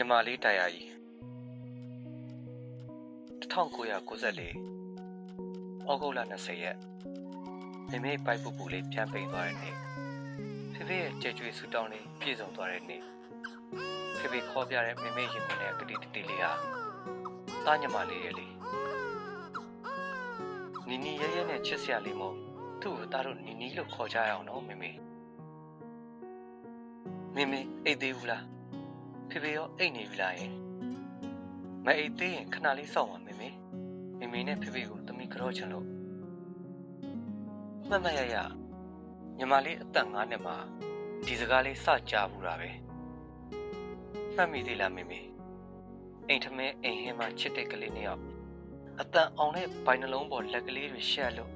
ညီမလေးတရားကြီး1994ဩဂုတ်လ20ရက်မိမိပိုက်ပူပူလေးပြန်ပိန်သွားတဲ့နေ့ဖေဖေရဲ့ကြွေကြွေဆူတောင်းလေးပြည့်စုံသွားတဲ့နေ့ဖေဖေခေါ်ပြတဲ့မိမိရင်ခွင်တဲ့ကတိတတိလေးဟာတားညီမလေးရဲ့လေနီနီရဲရဲနဲ့ချစ်စရာလေးမို့သူ့ကိုတားတို့နီနီလို့ခေါ်ကြရအောင်နော်မိမိမိမိအိတ်သေးဘူးလား ဖေဖေရောအိတ်နေပြီလားယင်မအိတ်သေးရင်ခဏလေးစောင့်ပါမေမေမေမေနဲ့ဖေဖေကိုတမိကြော့ချင်လို့မှတ်မှတ်ရရညီမလေးအသက်9နှစ်မှာဒီစကားလေးစကြဘူးတာပဲမှတ်မိသေးလားမေမေအိမ်ထမင်းအိမ်ဟင်းမှာချစ်တဲ့ကလေးနှစ်ယောက်အတန်အောင်တဲ့ဘိုင်နှလုံးပေါ်လက်ကလေးတွေရှက်လို့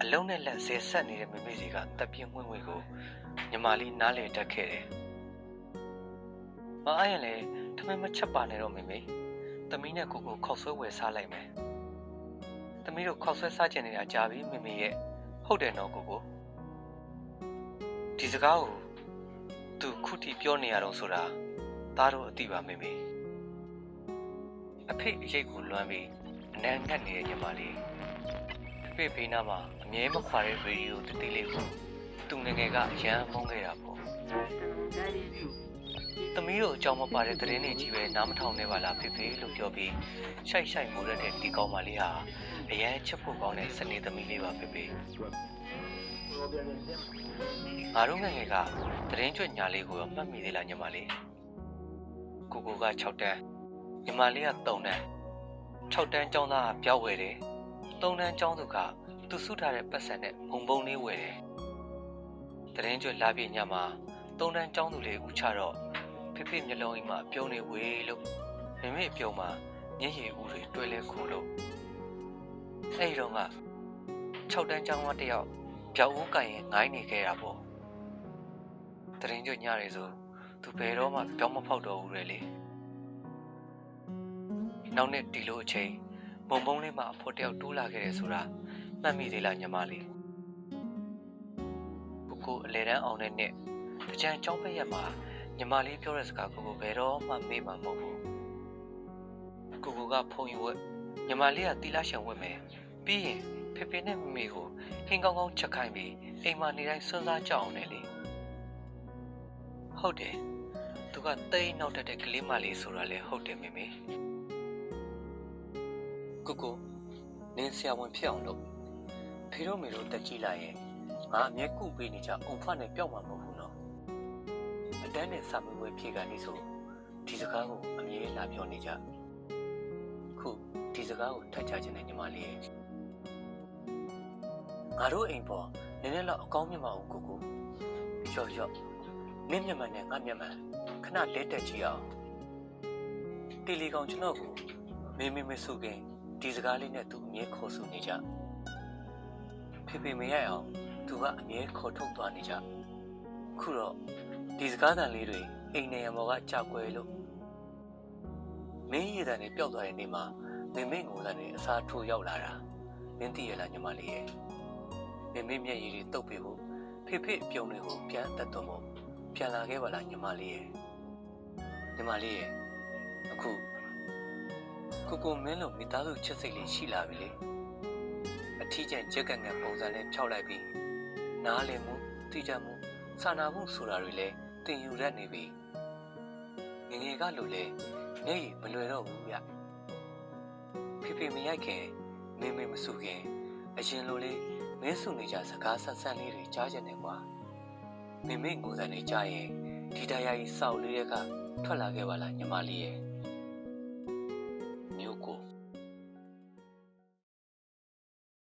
အလုံးနဲ့လက်ဆဲဆက်နေတဲ့မေမေစီကတပ်ပြင်းဝင်ဝင်ကိုညီမလေးနားလေတက်ခဲ့တယ် မအားရင်လေထမင်းမချက်ပါနဲ့တော့မေမေသမီးနဲ့ကိုကိုခောက်ဆွဲဝယ်စားလိုက်မယ်သမီးတို့ခောက်ဆွဲစားကျင်နေတာကြာပြီမေမေရဲ့ဟုတ်တယ်နော်ကိုကိုဒီစကားကိုသူခုထိပြောနေရတော့ဆိုတာသားတို့အသိပါမေမေအဖေအရေးကိုလွမ်းပြီးအနံငတ်နေတဲ့ညီမလေးအဖေဖေးနားမှာအမြဲမခွာတဲ့ရေဒီယိုတတိလေးကိုသူငယ်ငယ်ကအရန်မုန်းခဲ့တာပေါ့သ မီးတို့အကြောင်းမပါတဲ့သတင်းတွေကြီးပဲနားမထောင်နေပါလားဖေဖေလို့ပြောပြီးရှိုက်ရှိုက်မိုးရတဲ့ဒီကောင်မလေးဟာအရန်ချစ်ဖို့ကောင်းတဲ့စနေသမီးလေးပါဖေဖေငါတို့ငယ်ငယ်ကသတင်းကြွညာလေးကိုရောမှတ်မိသေးလားညီမလေးကိုကိုက6တန်းညီမလေးက3တန်း6တန်းကျောင်းသားကပြောက်ဝယ်တယ်3တန်းကျောင်းသူကသူစုထားတဲ့ပတ်စံနဲ့ဘုံဘုံလေးဝယ်တယ်သတင်းကြွလာပြညမှာ3တန်းကျောင်းသူလေးဦးချတော့ ဖေဖေမျက်လုံးအိမ်မှာပြုံးနေဝေးလို့မမေအပြုံးမှာမျက်ရည်ဦးတွေတွဲလဲခုလို့အဲ့ဒီတော့က6တန်းကျောင်းကတယောက်ပြောက်ဦးကင်ရင်ငိုင်းနေခဲ့တာပေါ့တရင်ကျွညရဲဆိုသူဘယ်တော့မှပြောင်းမဖောက်တော့ဘူးလေလေနောက်နေ့ဒီလိုအချိန်မုံမုံလေးမှာအဖို့တယောက်တိုးလာခဲ့တယ်ဆိုတာမှတ်မိသေးလားညီမလေးကိုကိုအလဲတန်းအောင်တဲ့နေ့တကြံကျောင်းပိတ်ရက်မှာ ညီမလေးပြောတဲ့စကားကိုကိုဘယ်တော့မှမေ့မှာမဟုတ်ဘူးကိုကိုကဖုန်ယူဝက်ညီမလေးကတီလာရှံဝက်မယ်ပြီးရင်ဖေဖေနဲ့မမေကိုဟင်းကောင်းကောင်းချက်ခိုင်းပြီးအိမ်မှာနေတိုင်းစွန်းစားကြအောင်လေလေဟုတ်တယ်သူကတိတ်နောက်တက်တဲ့ကလေးမလေးဆိုတာလေဟုတ်တယ်မေမေကိုကိုနင်းဆရာဝန်ဖြစ်အောင်လုပ်ဖေတို့မေတို့တက်ကြည့်လိုက်ရင်ငါအမြဲကုပေးနေကြအုံဖတ်နဲ့ပျောက်မှာမဟုတ်ဘူးနော်အ တန်းနဲ့စာမေးပွဲဖြေကနေဆိုဒီစကားကိုအမြဲလာပြောနေကြခုဒီစကားကိုထပ်ချခြင်းနဲ့ညီမလေးရဲ့ငါတို့အိမ်ပေါ်နည်းနည်းတော့အကောင်းမြတ်မအောင်ကိုကိုရော့ရော့မင်းမျက်မှန်နဲ့ငါမျက်မှန်ခဏလဲတက်ကြည့်အောင်တီလီကောင်ကျွန်တော်ကိုမေမေမဆုခင်ဒီစကားလေးနဲ့သူအမြဲခေါ်ဆိုနေကြဖေဖေမရအောင်သူကအမြဲခေါ်ထုတ်သွားနေကြခုတော့ ဒီစကားသံလေးတွေအိမ်နေရမော်ကကြောက်ွယ်လို့မင်းရည်တန်နဲ့ပျောက်သွားတဲ့နေ့မှာမင်းမင်းငိုတန်နဲ့အစားထိုးရောက်လာတာမင်းသိရလားညီမလေးရဲ့မင်းမင်းမျက်ရည်တွေတုပ်ပြီးဖို့ဖေဖေအပြုံးတွေကိုပြန်တက်တော့မို့ပြန်လာခဲ့ပါလားညီမလေးရဲ့ညီမလေးရဲ့အခုကိုကိုမင်းလို့မိသားစုချစ်စိတ်လေးရှိလာပြီလေအထီးကျန်ကြက်ကငန်ပုံစံနဲ့ဖြောက်လိုက်ပြီးနားလည်မှုသိကြမှုစာနာမှုဆိုတာတွေလည်း တင်ယူရနေပြီငငယ်ကလိုလဲမျက်ရည်မလွယ်တော့ဘူးဗျဖေဖေမရိုက်ခင်မေမေမစုခင်အရင်လိုလေးမင်းစုနေကြစကားဆက်ဆက်လေးတွေကြားကြတယ်ကွာမေမေငိုစံနေကြရင်ဒီတရားကြီးစောက်လေးတွေကထွက်လာခဲ့ပါလားညီမလေးရဲ့